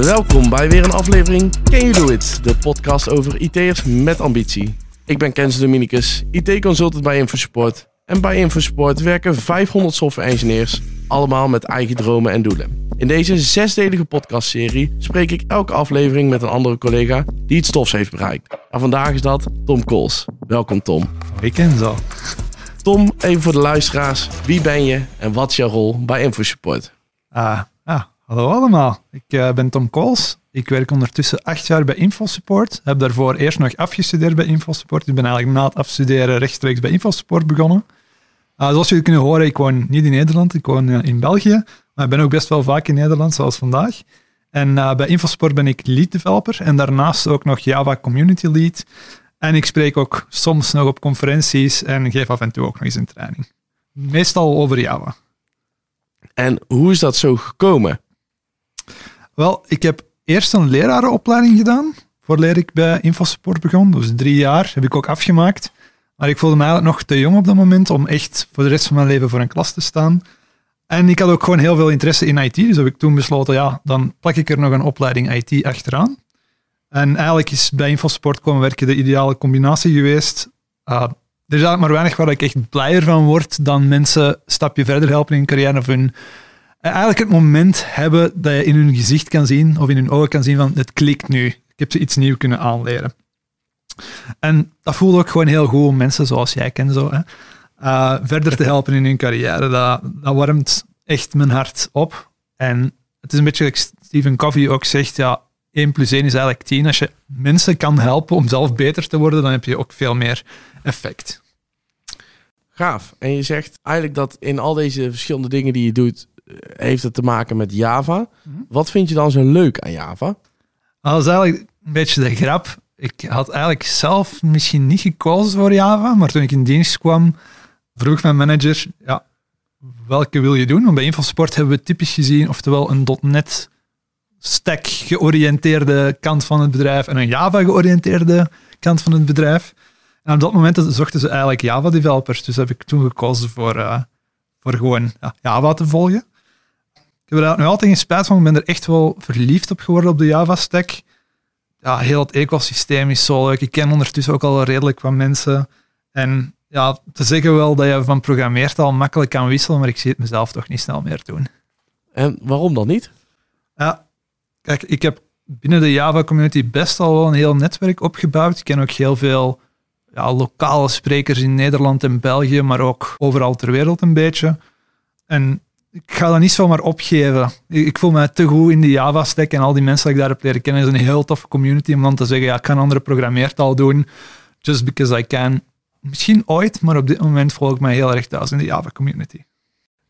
Welkom bij weer een aflevering Can You Do It, de podcast over IT'ers met ambitie. Ik ben Kenzo Dominicus, IT-consultant bij InfoSupport. En bij InfoSupport werken 500 software engineers, allemaal met eigen dromen en doelen. In deze zesdelige podcastserie spreek ik elke aflevering met een andere collega die iets tofs heeft bereikt. En vandaag is dat Tom Kools. Welkom Tom. Ik ken zo. Tom, even voor de luisteraars. Wie ben je en wat is jouw rol bij InfoSupport? Ah, hallo allemaal. Ik eh, ben Tom Kools. Ik werk ondertussen acht jaar bij InfoSupport. Heb daarvoor eerst nog afgestudeerd bij InfoSupport. Ik ben eigenlijk na het afstuderen rechtstreeks bij InfoSupport begonnen. Ah, zoals jullie kunnen horen, ik woon niet in Nederland, ik woon eh, in België. Maar ik ben ook best wel vaak in Nederland, zoals vandaag. En eh, bij InfoSupport ben ik lead developer en daarnaast ook nog Java Community Lead. En ik spreek ook soms nog op conferenties en geef af en toe ook nog eens een training. Meestal over Java. En hoe is dat zo gekomen? Wel, ik heb eerst een lerarenopleiding gedaan, voordat ik bij InfoSupport begon. Dus drie jaar heb ik ook afgemaakt. Maar ik voelde me eigenlijk nog te jong op dat moment om echt voor de rest van mijn leven voor een klas te staan. En ik had ook gewoon heel veel interesse in IT, dus heb ik toen besloten, ja, dan plak ik er nog een opleiding IT achteraan. En eigenlijk is bij InfoSupport komen werken de ideale combinatie geweest. Uh, er is eigenlijk maar weinig waar ik echt blijer van word dan mensen een stapje verder helpen in hun carrière of hun eigenlijk het moment hebben dat je in hun gezicht kan zien of in hun ogen kan zien van het klikt nu. Ik heb ze iets nieuws kunnen aanleren. En dat voelde ook gewoon heel goed om mensen zoals jij kent zo, hè, uh, verder te helpen in hun carrière. Dat, dat warmt echt mijn hart op. En het is een beetje like Stephen Covey ook zegt, ja, 1 plus 1 is eigenlijk 10. Als je mensen kan helpen om zelf beter te worden, dan heb je ook veel meer effect. Gaaf. En je zegt eigenlijk dat in al deze verschillende dingen die je doet, eh, heeft het te maken met Java. Wat vind je dan zo leuk aan Java? Dat is eigenlijk een beetje de grap. Ik had eigenlijk zelf misschien niet gekozen voor Java, maar toen ik in dienst kwam, vroeg mijn manager, ja, welke wil je doen? Want bij InfoSport hebben we typisch gezien, oftewel een .NET stack georiënteerde kant van het bedrijf en een Java georiënteerde kant van het bedrijf. En op dat moment zochten ze eigenlijk Java developers, dus heb ik toen gekozen voor, uh, voor gewoon ja, Java te volgen. Ik heb er nu altijd geen spijt van, ik ben er echt wel verliefd op geworden op de Java stack. Ja, heel het ecosysteem is zo leuk. Ik ken ondertussen ook al redelijk wat mensen. En ja, te zeggen wel dat je van programmeertaal makkelijk kan wisselen, maar ik zie het mezelf toch niet snel meer doen. En waarom dan niet? Ja, kijk, ik heb binnen de Java-community best al wel een heel netwerk opgebouwd. Ik ken ook heel veel ja, lokale sprekers in Nederland en België, maar ook overal ter wereld een beetje. En ik ga dat niet zomaar opgeven. Ik voel me te goed in de Java-stack en al die mensen die ik daar heb leren kennen. Het is een heel toffe community om dan te zeggen, ja, ik kan een andere programmeertaal doen, just because I can. Misschien ooit, maar op dit moment volg ik mij heel erg thuis in de Java-community.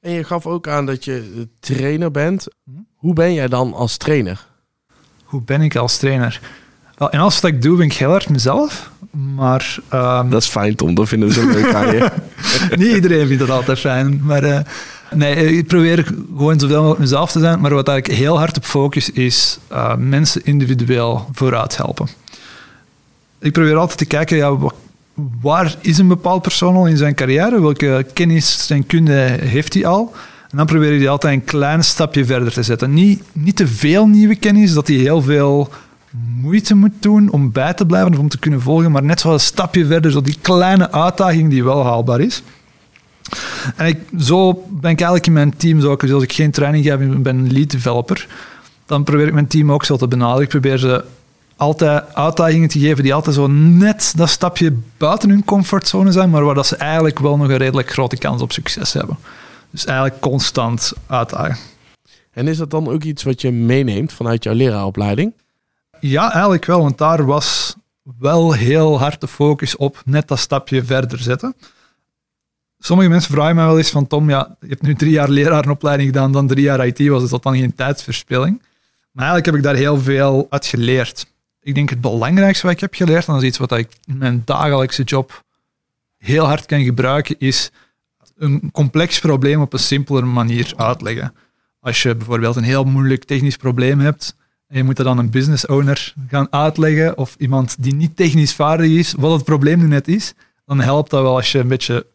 En je gaf ook aan dat je trainer bent. Hoe ben jij dan als trainer? Hoe ben ik als trainer? Wel, in alles wat ik doe ben ik heel erg mezelf, maar... Um... Dat is fijn, Tom. Dat vinden leuk aan je. Niet iedereen vindt dat altijd fijn, maar... Uh, nee, ik probeer gewoon zoveel mogelijk mezelf te zijn, maar wat ik heel hard op focus is uh, mensen individueel vooruit helpen. Ik probeer altijd te kijken, ja, waar is een bepaald persoon al in zijn carrière? Welke kennis en kunde heeft hij al? En dan probeer je die altijd een klein stapje verder te zetten. Niet, niet te veel nieuwe kennis, dat hij heel veel moeite moet doen om bij te blijven of om te kunnen volgen, maar net zo een stapje verder, zo die kleine uitdaging die wel haalbaar is. En ik, zo ben ik eigenlijk in mijn team, zo, als ik geen training geef, ik ben lead developer, dan probeer ik mijn team ook zo te benaderen. Ik probeer ze altijd uitdagingen te geven die altijd zo net dat stapje buiten hun comfortzone zijn, maar waar dat ze eigenlijk wel nog een redelijk grote kans op succes hebben. Dus eigenlijk constant uitdagen. En is dat dan ook iets wat je meeneemt vanuit jouw leraaropleiding? Ja, eigenlijk wel, want daar was wel heel hard de focus op net dat stapje verder zetten. Sommige mensen vragen mij wel eens van Tom, ja, je hebt nu drie jaar leraaropleiding gedaan, dan drie jaar IT, was dat dan geen tijdsverspilling? Maar eigenlijk heb ik daar heel veel uit geleerd. Ik denk het belangrijkste wat ik heb geleerd, en dat is iets wat ik in mijn dagelijkse job heel hard kan gebruiken, is een complex probleem op een simpele manier uitleggen. Als je bijvoorbeeld een heel moeilijk technisch probleem hebt, en je moet dat dan een business owner gaan uitleggen, of iemand die niet technisch vaardig is, wat het probleem nu net is, dan helpt dat wel als je een beetje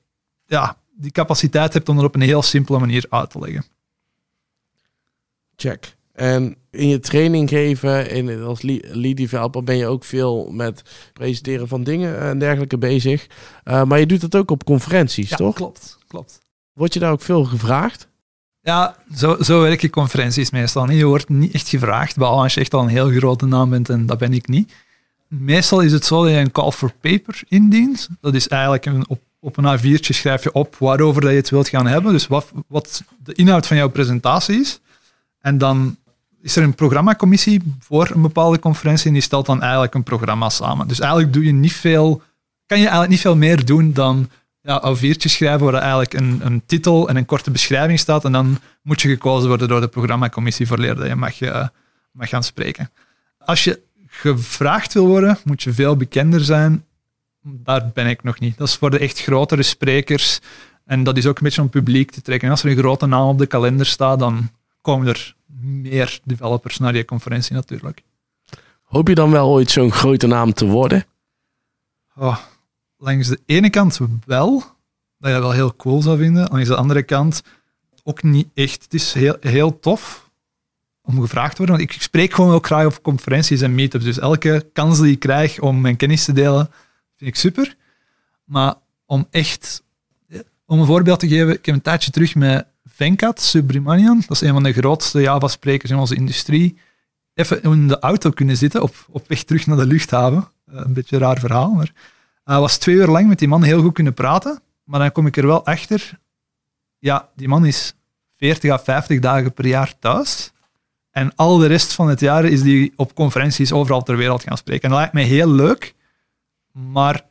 ja, die capaciteit hebt om dat op een heel simpele manier uit te leggen. Check. En in je training geven, in, als lead developer, ben je ook veel met presenteren van dingen en dergelijke bezig. Uh, maar je doet dat ook op conferenties, ja, toch? klopt, klopt. Word je daar ook veel gevraagd? Ja, zo, zo werken conferenties meestal niet. Je wordt niet echt gevraagd, behalve als je echt al een heel grote naam bent en dat ben ik niet. Meestal is het zo dat je een call for paper indient. Dat is eigenlijk een, op, op een A4'tje schrijf je op waarover dat je het wilt gaan hebben. Dus wat, wat de inhoud van jouw presentatie is. En dan is er een programmacommissie voor een bepaalde conferentie en die stelt dan eigenlijk een programma samen. Dus eigenlijk doe je niet veel, kan je eigenlijk niet veel meer doen dan ja, A4'tjes schrijven waar eigenlijk een, een titel en een korte beschrijving staat en dan moet je gekozen worden door de programmacommissie voor leren dat je mag, uh, mag gaan spreken. Als je gevraagd wil worden, moet je veel bekender zijn. Daar ben ik nog niet. Dat is voor de echt grotere sprekers. En dat is ook een beetje om publiek te trekken. En als er een grote naam op de kalender staat, dan komen er meer developers naar die conferentie natuurlijk. Hoop je dan wel ooit zo'n grote naam te worden? Oh, langs de ene kant wel, dat je dat wel heel cool zou vinden. Langs de andere kant ook niet echt. Het is heel, heel tof om gevraagd te worden. Want ik spreek gewoon ook graag op conferenties en meetups. Dus elke kans die ik krijg om mijn kennis te delen, vind ik super. Maar om echt, om een voorbeeld te geven, ik heb een tijdje terug met Venkat Subramanian, dat is een van de grootste Java-sprekers in onze industrie, even in de auto kunnen zitten op, op weg terug naar de luchthaven. Eh, een beetje een raar verhaal, maar hij was twee uur lang met die man heel goed kunnen praten. Maar dan kom ik er wel achter, ja, die man is 40 à 50 dagen per jaar thuis. En al de rest van het jaar is die op conferenties overal ter wereld gaan spreken. En dat lijkt mij heel leuk, maar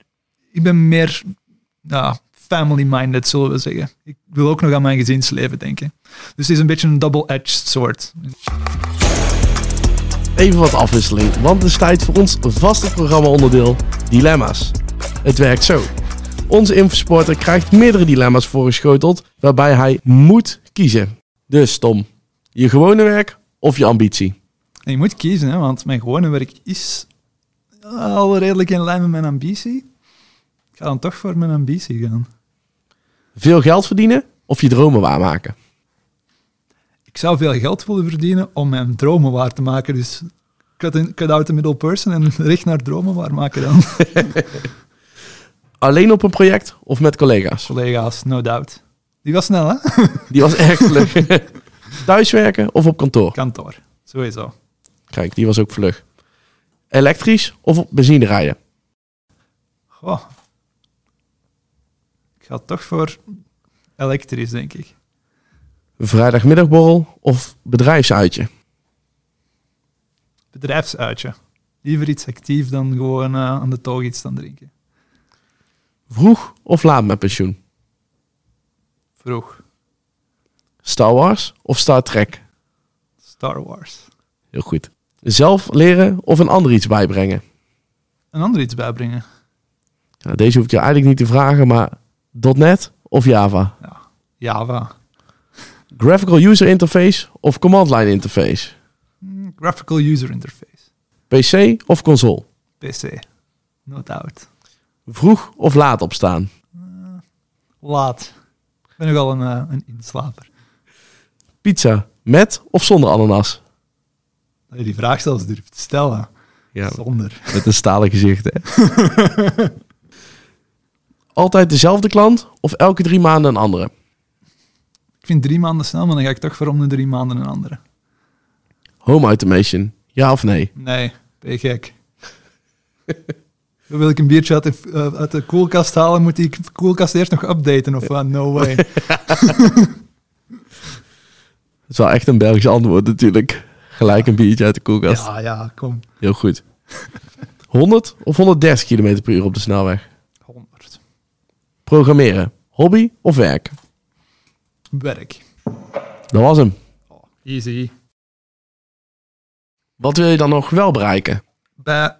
ik ben meer ja, family-minded, zullen we zeggen. Ik wil ook nog aan mijn gezinsleven denken. Dus het is een beetje een double-edged sword. Even wat afwisseling, want het is tijd voor ons vaste programma-onderdeel Dilemma's. Het werkt zo. Onze infosporter krijgt meerdere dilemma's voorgeschoteld waarbij hij moet kiezen. Dus Tom, je gewone werk of je ambitie? je moet kiezen, hè, want mijn gewone werk is al redelijk in lijn met mijn ambitie. Ik ga dan toch voor mijn ambitie gaan. Veel geld verdienen of je dromen waarmaken? Ik zou veel geld willen verdienen om mijn dromen waar te maken. Dus cut, cut out the middle person en richt naar dromen waarmaken dan. Alleen op een project of met collega's? Collega's, no doubt. Die was snel, hè? Die was echt vlug. Thuiswerken of op kantoor? Kantoor, sowieso. Kijk, die was ook vlug. Elektrisch of op benzine rijden? Goh, ga toch voor elektrisch, denk ik. Vrijdagmiddagborrel of bedrijfsuitje? Bedrijfsuitje. Liever iets actief dan gewoon uh, aan de toog iets te drinken. Vroeg of laat met pensioen? Vroeg. Star Wars of Star Trek? Star Wars. Heel goed. Zelf leren of een ander iets bijbrengen? Een ander iets bijbrengen. Ja, deze hoef ik je eigenlijk niet te vragen, maar .NET of Java? Ja, Java. Graphical User Interface of Command Line Interface? Mm, graphical User Interface. PC of console? PC. No doubt. Vroeg of laat opstaan? Uh, laat. Ik ben nogal een, uh, een inslaper. Pizza met of zonder ananas? Die vraag zelfs durft te stellen. Ja, zonder. Met een stalen gezicht, hè? Altijd dezelfde klant of elke drie maanden een andere? Ik vind drie maanden snel, maar dan ga ik toch voor om de drie maanden een andere. Home automation, ja of nee? Nee, ben je gek. Wil ik een biertje uit de, uh, uit de koelkast halen, moet die koelkast eerst nog updaten of wat? No way. Dat is wel echt een Belgisch antwoord natuurlijk. Gelijk een biertje uit de koelkast. Ja, ja, kom. Heel goed. 100 of 130 km per uur op de snelweg? Programmeren. Hobby of werk? Werk. Dat was hem. Oh, easy. Wat wil je dan nog wel bereiken? Bij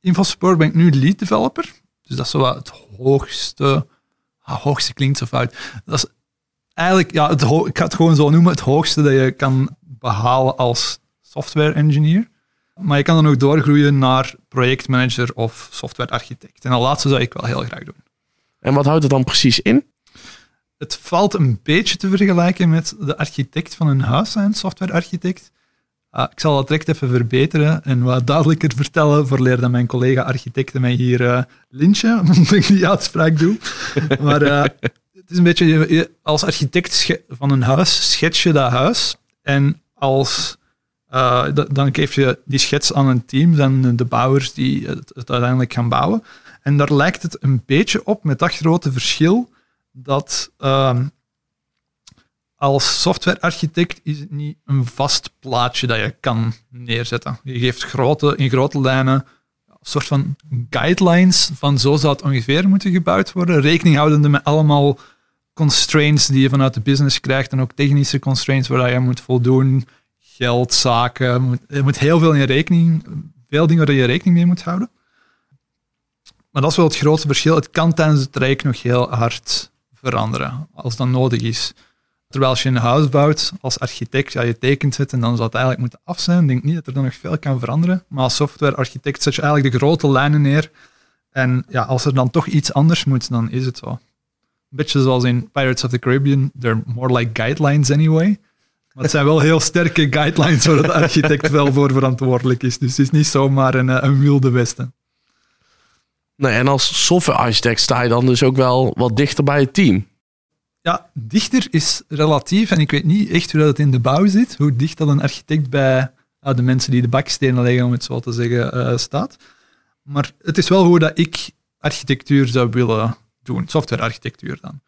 InfoSupport ben ik nu lead developer. Dus dat is zo het hoogste. Ah, hoogste klinkt zo fout. Dat is eigenlijk, ja, het ik ga het gewoon zo noemen, het hoogste dat je kan behalen als software engineer. Maar je kan dan ook doorgroeien naar projectmanager of software architect. En dat laatste zou ik wel heel graag doen. En wat houdt het dan precies in? Het valt een beetje te vergelijken met de architect van een huis zijn, softwarearchitect. Ah, ik zal dat direct even verbeteren en wat duidelijker vertellen voor leer dat mijn collega architecten mij hier uh, lynchen, omdat ik die uitspraak doe. Maar uh, het is een beetje, je, als architect van een huis schets je dat huis en als, uh, dan geef je die schets aan een team, dan de bouwers die het, uiteindelijk gaan bouwen. En daar lijkt het een beetje op met dat grote verschil dat ehm, als softwarearchitect is het niet een vast plaatje dat je kan neerzetten. Je geeft grote, in grote lijnen een soort van guidelines van zo zou het ongeveer moeten gebouwd worden, rekening houdende met allemaal constraints die je vanuit de business krijgt en ook technische constraints waar je moet voldoen, geld, zaken. Je moet heel veel in rekening, veel dingen waar je rekening mee moet houden. Maar dat is wel het grootste verschil. Het kan tijdens het traject nog heel hard veranderen, als dat nodig is. Terwijl als je een huis bouwt als architect, ja, je tekent het en dan zou het eigenlijk moeten af zijn. Ik denk niet dat er dan nog veel kan veranderen. Maar als softwarearchitect zet je eigenlijk de grote lijnen neer. En ja, als er dan toch iets anders moet, dan is het zo. Een beetje zoals in Pirates of the Caribbean, they're more like guidelines anyway. Maar het zijn wel heel sterke guidelines waar de architect wel voor verantwoordelijk is. Dus het is niet zomaar een, eh, een wilde westen. Nee, en als software-architect sta je dan dus ook wel wat dichter bij het team. Ja, dichter is relatief en ik weet niet echt hoe dat in de bouw zit, hoe dicht dat een architect bij uh, de mensen die de bakstenen leggen, om het zo te zeggen, uh, staat. Maar het is wel hoe dat ik architectuur zou willen doen, softwarearchitectuur dan.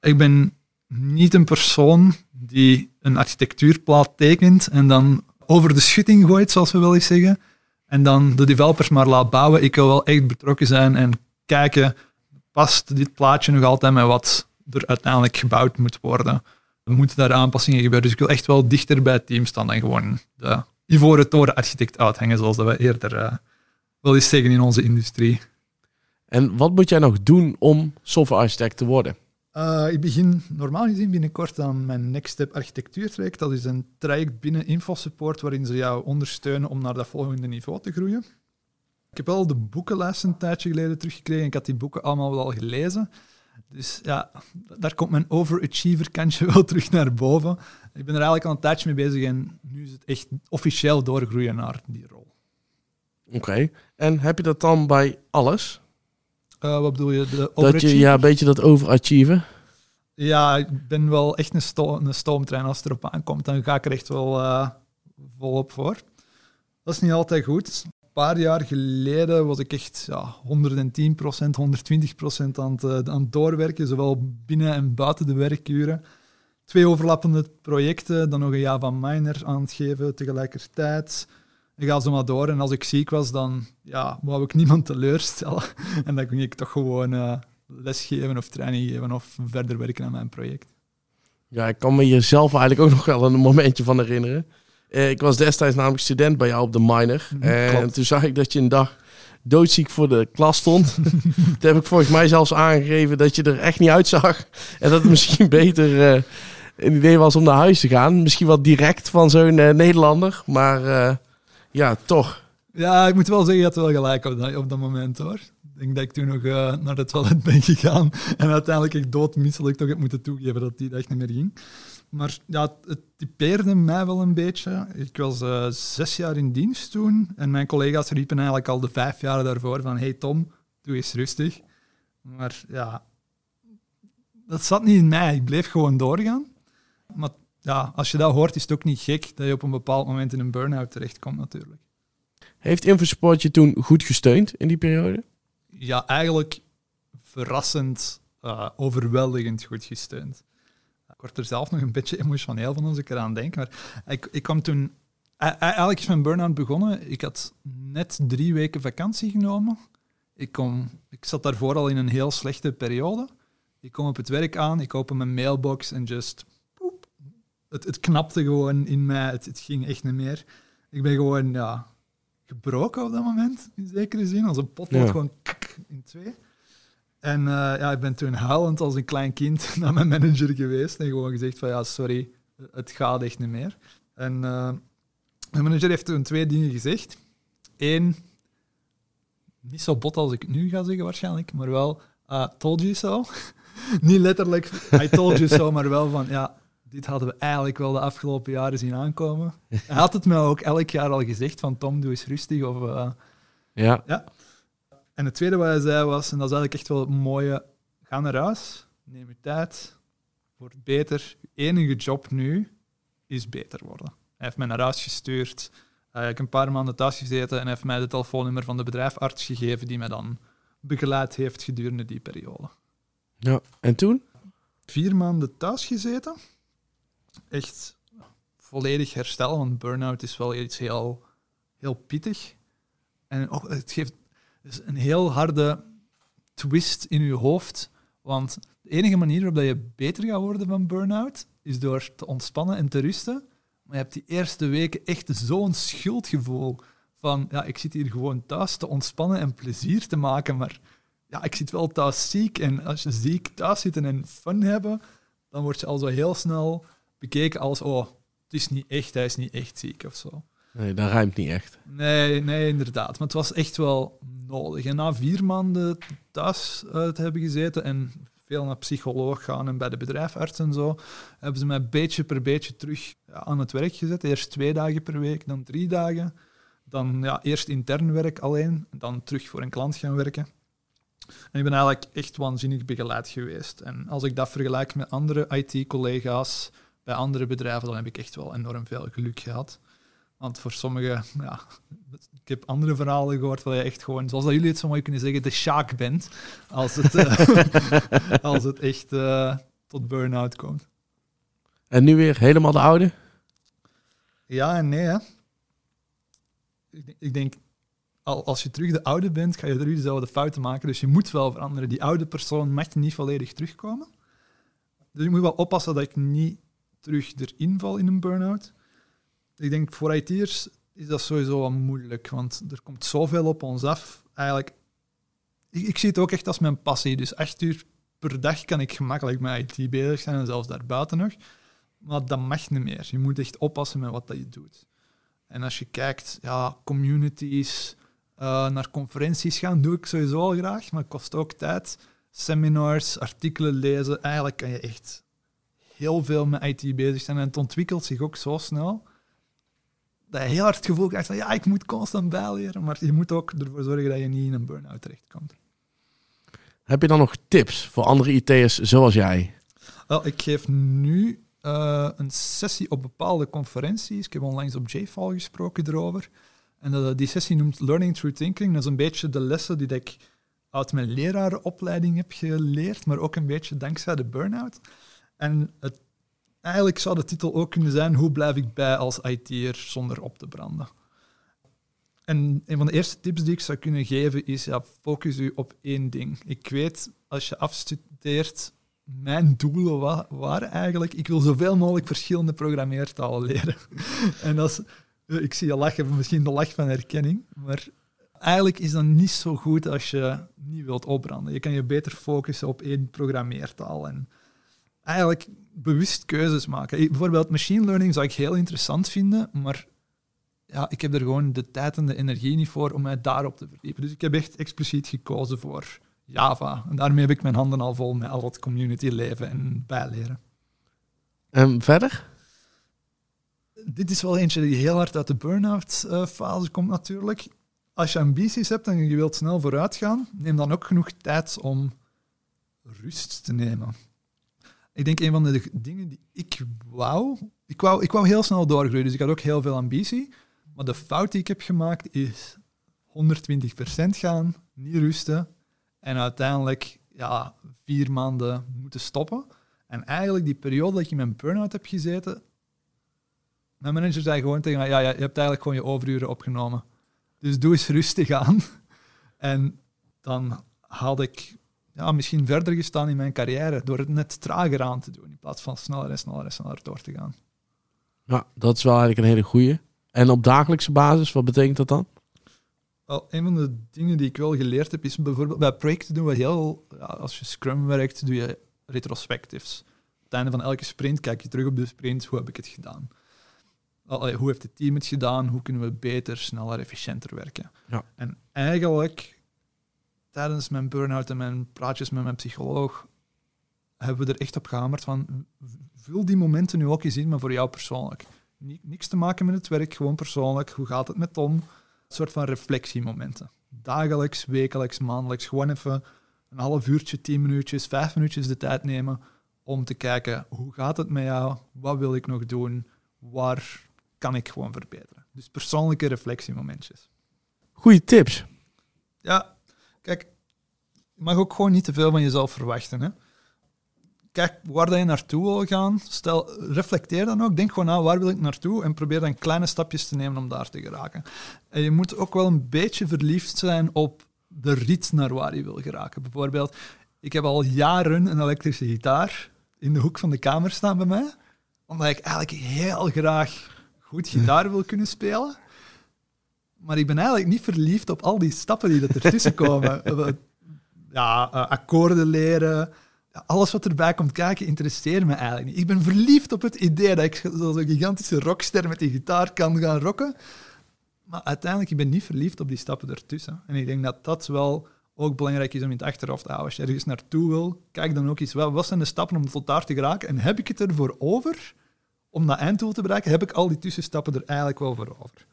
Ik ben niet een persoon die een architectuurplaat tekent en dan over de schutting gooit, zoals we wel eens zeggen, en dan de developers maar laat bouwen. Ik wil wel echt betrokken zijn en kijken, past dit plaatje nog altijd met wat er uiteindelijk gebouwd moet worden. Er moeten daar aanpassingen gebeuren. Dus ik wil echt wel dichter bij het team staan dan gewoon de ivoren toren architect uithangen, zoals dat we eerder uh, wel eens zeggen in onze industrie. En wat moet jij nog doen om software architect te worden? Uh, ik begin normaal gezien binnenkort aan mijn Next Step architectuurtraject. Dat is een traject binnen InfoSupport waarin ze jou ondersteunen om naar dat volgende niveau te groeien. Ik heb wel de boekenlijst een tijdje geleden teruggekregen. Ik had die boeken allemaal wel al gelezen. Dus ja, daar komt mijn overachiever kantje wel terug naar boven. Ik ben er eigenlijk al een tijdje mee bezig en nu is het echt officieel doorgroeien naar die rol. Oké, en heb je dat dan bij alles? Uh, wat bedoel je? De dat je ja, een beetje dat overachieven? Ja, ik ben wel echt een, sto een stoomtrein. Als het erop aankomt, dan ga ik er echt wel uh, volop voor. Dat is niet altijd goed paar jaar geleden was ik echt ja, 110%, 120% aan het, uh, aan het doorwerken, zowel binnen en buiten de werkuren. Twee overlappende projecten, dan nog een Java Miner aan het geven tegelijkertijd. Ik ga zo maar door en als ik ziek was, dan ja, wou ik niemand teleurstellen. en dan kon ik toch gewoon uh, lesgeven of training geven of verder werken aan mijn project. Ja, ik kan me hier zelf eigenlijk ook nog wel een momentje van herinneren. Uh, ik was destijds namelijk student bij jou op de minor. Mhm, en toen zag ik dat je een dag doodziek voor de klas stond. toen heb ik volgens mij zelfs aangegeven dat je er echt niet uitzag. En dat het misschien beter uh, een idee was om naar huis te gaan. Misschien wat direct van zo'n Nederlander. Maar ja, toch. Ja, ik moet wel zeggen, je had wel gelijk op dat, op dat moment hoor. Ik denk dat ik toen nog naar het toilet ben gegaan. En uiteindelijk echt doodmisselijk toch heb moeten toegeven dat die dag niet meer ging. Maar ja, het typeerde mij wel een beetje. Ik was uh, zes jaar in dienst toen en mijn collega's riepen eigenlijk al de vijf jaar daarvoor van hey Tom, doe eens rustig. Maar ja, dat zat niet in mij. Ik bleef gewoon doorgaan. Maar ja, als je dat hoort, is het ook niet gek dat je op een bepaald moment in een burn-out terechtkomt natuurlijk. Heeft Infosport je toen goed gesteund in die periode? Ja, eigenlijk verrassend, uh, overweldigend goed gesteund. Ik word er zelf nog een beetje emotioneel van als ik eraan denk. Maar ik, ik kwam toen... Eigenlijk is mijn burn-out begonnen. Ik had net drie weken vakantie genomen. Ik, kom, ik zat daarvoor al in een heel slechte periode. Ik kom op het werk aan, ik open mijn mailbox en just... Het, het knapte gewoon in mij. Het, het ging echt niet meer. Ik ben gewoon ja, gebroken op dat moment, in zekere zin. Als een potlood ja. gewoon in twee. En uh, ja, ik ben toen huilend als een klein kind naar mijn manager geweest en gewoon gezegd van ja, sorry, het gaat echt niet meer. En uh, mijn manager heeft toen twee dingen gezegd. Eén, niet zo bot als ik het nu ga zeggen waarschijnlijk, maar wel, uh, told you so. niet letterlijk, I told you so, maar wel van ja, dit hadden we eigenlijk wel de afgelopen jaren zien aankomen. Hij had het mij ook elk jaar al gezegd van Tom, doe eens rustig. Of, uh, ja. ja. En het tweede wat hij zei was, en dat is eigenlijk echt wel het mooie, ga naar huis, neem je tijd, word beter. Je enige job nu is beter worden. Hij heeft mij naar huis gestuurd. Uh, ik heb een paar maanden thuis gezeten en hij heeft mij de telefoonnummer van de bedrijfarts gegeven die mij dan begeleid heeft gedurende die periode. Ja, en toen? Vier maanden thuis gezeten. Echt volledig herstel, want burn-out is wel iets heel, heel pittig. En ook, het geeft dus een heel harde twist in je hoofd. Want de enige manier waarop je beter gaat worden van burn-out is door te ontspannen en te rusten. Maar je hebt die eerste weken echt zo'n schuldgevoel van ja, ik zit hier gewoon thuis te ontspannen en plezier te maken, maar ja, ik zit wel thuis ziek. En als je ziek thuis zit en fun hebben, dan word je al zo heel snel bekeken als oh, het is niet echt, hij is niet echt ziek of zo. Nee, dat ruimt niet echt. Nee, nee, inderdaad. Maar het was echt wel nodig. En na vier maanden thuis uh, te hebben gezeten en veel naar psycholoog gaan en bij de bedrijfarts en zo, hebben ze mij beetje per beetje terug aan het werk gezet. Eerst twee dagen per week, dan drie dagen. Dan ja, eerst intern werk alleen, dan terug voor een klant gaan werken. En ik ben eigenlijk echt waanzinnig begeleid geweest. En als ik dat vergelijk met andere IT-collega's bij andere bedrijven, dan heb ik echt wel enorm veel geluk gehad. Want voor sommigen, ja, ik heb andere verhalen gehoord waar je echt gewoon, zoals dat jullie het zo mooi kunnen zeggen, de shark bent. Als het, uh, als het echt uh, tot burn-out komt. En nu weer helemaal de oude? Ja en nee. Hè. Ik, ik denk, als je terug de oude bent, ga je terug dezelfde fouten maken. Dus je moet wel veranderen. Die oude persoon mag niet volledig terugkomen. Dus ik moet wel oppassen dat ik niet terug erin val in een burn-out. Ik denk voor IT'ers is dat sowieso wel moeilijk, want er komt zoveel op ons af. Eigenlijk, ik, zie het ook echt als mijn passie. Dus acht uur per dag kan ik gemakkelijk met IT bezig zijn en zelfs daarbuiten nog. Maar dat mag niet meer. Je moet echt oppassen met wat dat je doet. En als je kijkt, ja, communities, uh, naar conferenties gaan, doe ik sowieso al graag, maar het kost ook tijd. Seminars, artikelen lezen, eigenlijk kan je echt heel veel met IT bezig zijn. En het ontwikkelt zich ook zo snel dat je heel hard het gevoel krijgt van ja, ik moet constant bijleren, maar je moet ook ervoor zorgen dat je niet in een burn-out terechtkomt. Heb je dan nog tips voor andere IT'ers zoals jij? Wel, ik geef nu uh, een sessie op bepaalde conferenties. Ik heb onlangs op JFAL gesproken erover. En dat, die sessie noemt Learning Through Thinking. Dat is een beetje de lessen die ik uit mijn lerarenopleiding heb geleerd, maar ook een beetje dankzij de burn-out. En het Eigenlijk zou de titel ook kunnen zijn Hoe blijf ik bij als IT'er zonder op te branden? En een van de eerste tips die ik zou kunnen geven is ja, focus u op één ding. Ik weet, als je afstudeert, mijn doelen waren eigenlijk, ik wil zoveel mogelijk verschillende programmeertalen leren. en dat is, ik zie je lachen, misschien de lach van herkenning, maar eigenlijk is dat niet zo goed als je niet wilt opbranden. Je kan je beter focussen op één programmeertaal. En eigenlijk bewust keuzes maken. Bijvoorbeeld machine learning zou ik heel interessant vinden, maar ja, ik heb er gewoon de tijd en de energie niet voor om mij daarop te verdiepen. Dus ik heb echt expliciet gekozen voor Java. En daarmee heb ik mijn handen al vol met al dat community leven en bijleren. En verder? Dit is wel eentje die heel hard uit de burn-out eh, fase komt natuurlijk. Als je ambities hebt en je wilt snel vooruit gaan, neem dan ook genoeg tijd om rust te nemen. Ik denk een van de dingen die ik wou, ik wou, ik wou heel snel doorgroeien, dus ik had ook heel veel ambitie. Maar de fout die ik heb gemaakt is 120% gaan, niet rusten en uiteindelijk ja, vier maanden moeten stoppen. En eigenlijk die periode dat ik in mijn burn-out heb gezeten, mijn manager zei gewoon tegen mij, ja, ja, je hebt eigenlijk gewoon je overuren opgenomen. Dus doe eens rustig aan. En dan haalde ik ja, misschien verder gestaan in mijn carrière door het net trager aan te doen in plaats van sneller en sneller en sneller door te gaan. Ja, dat is wel eigenlijk een hele goeie. En op dagelijkse basis, wat betekent dat dan? Wel, een van de dingen die ik wel geleerd heb, is bijvoorbeeld bij projecten doen we heel, ja, als je Scrum werkt, doe je retrospectives. Op het einde van elke sprint kijk je terug op de sprint, hoe heb ik het gedaan? hoe heeft het team het gedaan? Hoe kunnen we beter, sneller, efficiënter werken? Ja. En eigenlijk tijdens mijn burn-out en mijn praatjes met mijn psycholoog hebben we er echt op gehamerd van vul die momenten nu ook eens in, maar voor jou persoonlijk. Niks te maken met het werk, gewoon persoonlijk. Hoe gaat het met Tom? Een soort van reflectiemomenten. Dagelijks, wekelijks, maandelijks. Gewoon even een half uurtje, tien minuutjes, vijf minuutjes de tijd nemen om te kijken hoe gaat het met jou? Wat wil ik nog doen? Waar kan ik gewoon verbeteren? Dus persoonlijke reflectiemomentjes. Goeie tips. Ja, kijk, je mag ook gewoon niet te veel van jezelf verwachten. Hè? Kijk waar je naartoe wil gaan. Stel, reflecteer dan ook. Denk gewoon na, waar wil ik naartoe? En probeer dan kleine stapjes te nemen om daar te geraken. En je moet ook wel een beetje verliefd zijn op de rit naar waar je wil geraken. Bijvoorbeeld, ik heb al jaren een elektrische gitaar in de hoek van de kamer staan bij mij. Omdat ik eigenlijk heel graag goed gitaar wil kunnen spelen. Maar ik ben eigenlijk niet verliefd op al die stappen die er ertussen komen. ja, uh, akkoorden leren, alles wat erbij komt kijken, interesseert me eigenlijk niet. Ik ben verliefd op het idee dat ik een gigantische rockster met die gitaar kan gaan rocken. Maar uiteindelijk, ik ben niet verliefd op die stappen ertussen. En ik denk dat dat wel ook belangrijk is om in het achterhoofd te houden. Als je ergens naartoe wil, kijk dan ook eens wel, wat zijn de stappen om tot daar te geraken? En heb ik het ervoor over om dat einddoel te bereiken? Heb ik al die tussenstappen er eigenlijk wel voor over?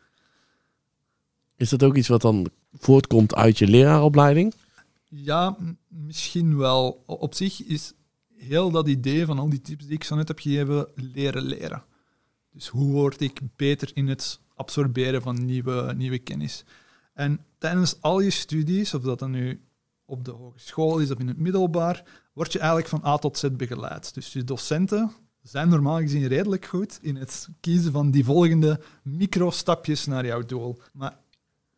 Is dat ook iets wat dan voortkomt uit je leraaropleiding? Ja, misschien wel. Op zich is heel dat idee van al die tips die ik zo net heb gegeven, leren leren. Dus hoe word ik beter in het absorberen van nieuwe, nieuwe kennis? En tijdens al je studies, of dat dan nu op de hogeschool is of in het middelbaar, word je eigenlijk van A tot Z begeleid. Dus je docenten zijn normaal gezien redelijk goed in het kiezen van die volgende microstapjes naar jouw doel. Maar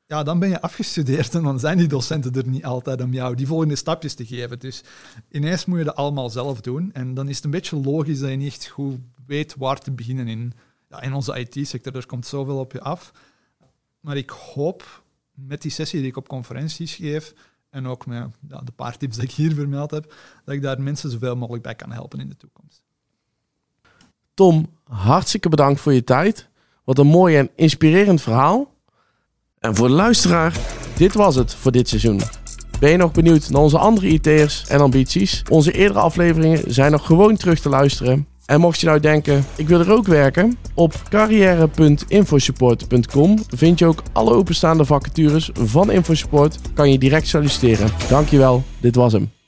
ja, dan ben je afgestudeerd en dan zijn die docenten er niet altijd om jou die volgende stapjes te geven. Dus ineens moet je dat allemaal zelf doen. En dan is het een beetje logisch dat je niet goed weet waar te beginnen in, ja, in onze IT-sector. Er komt zoveel op je af. Maar ik hoop met die sessie die ik op conferenties geef en ook met de paar tips die ik hier vermeld heb, dat ik daar mensen zoveel mogelijk bij kan helpen in de toekomst. Tom, hartstikke bedankt voor je tijd. Wat een mooi en inspirerend verhaal. En voor de luisteraar, dit was het voor dit seizoen. Ben je nog benieuwd naar onze andere IT'ers en ambities? Onze eerdere afleveringen zijn nog gewoon terug te luisteren. En mocht je nou denken, ik wil er ook werken, op carrière.infosupport.com vind je ook alle openstaande vacatures van InfoSupport. Kan je direct solliciteren. Dankjewel, dit was hem.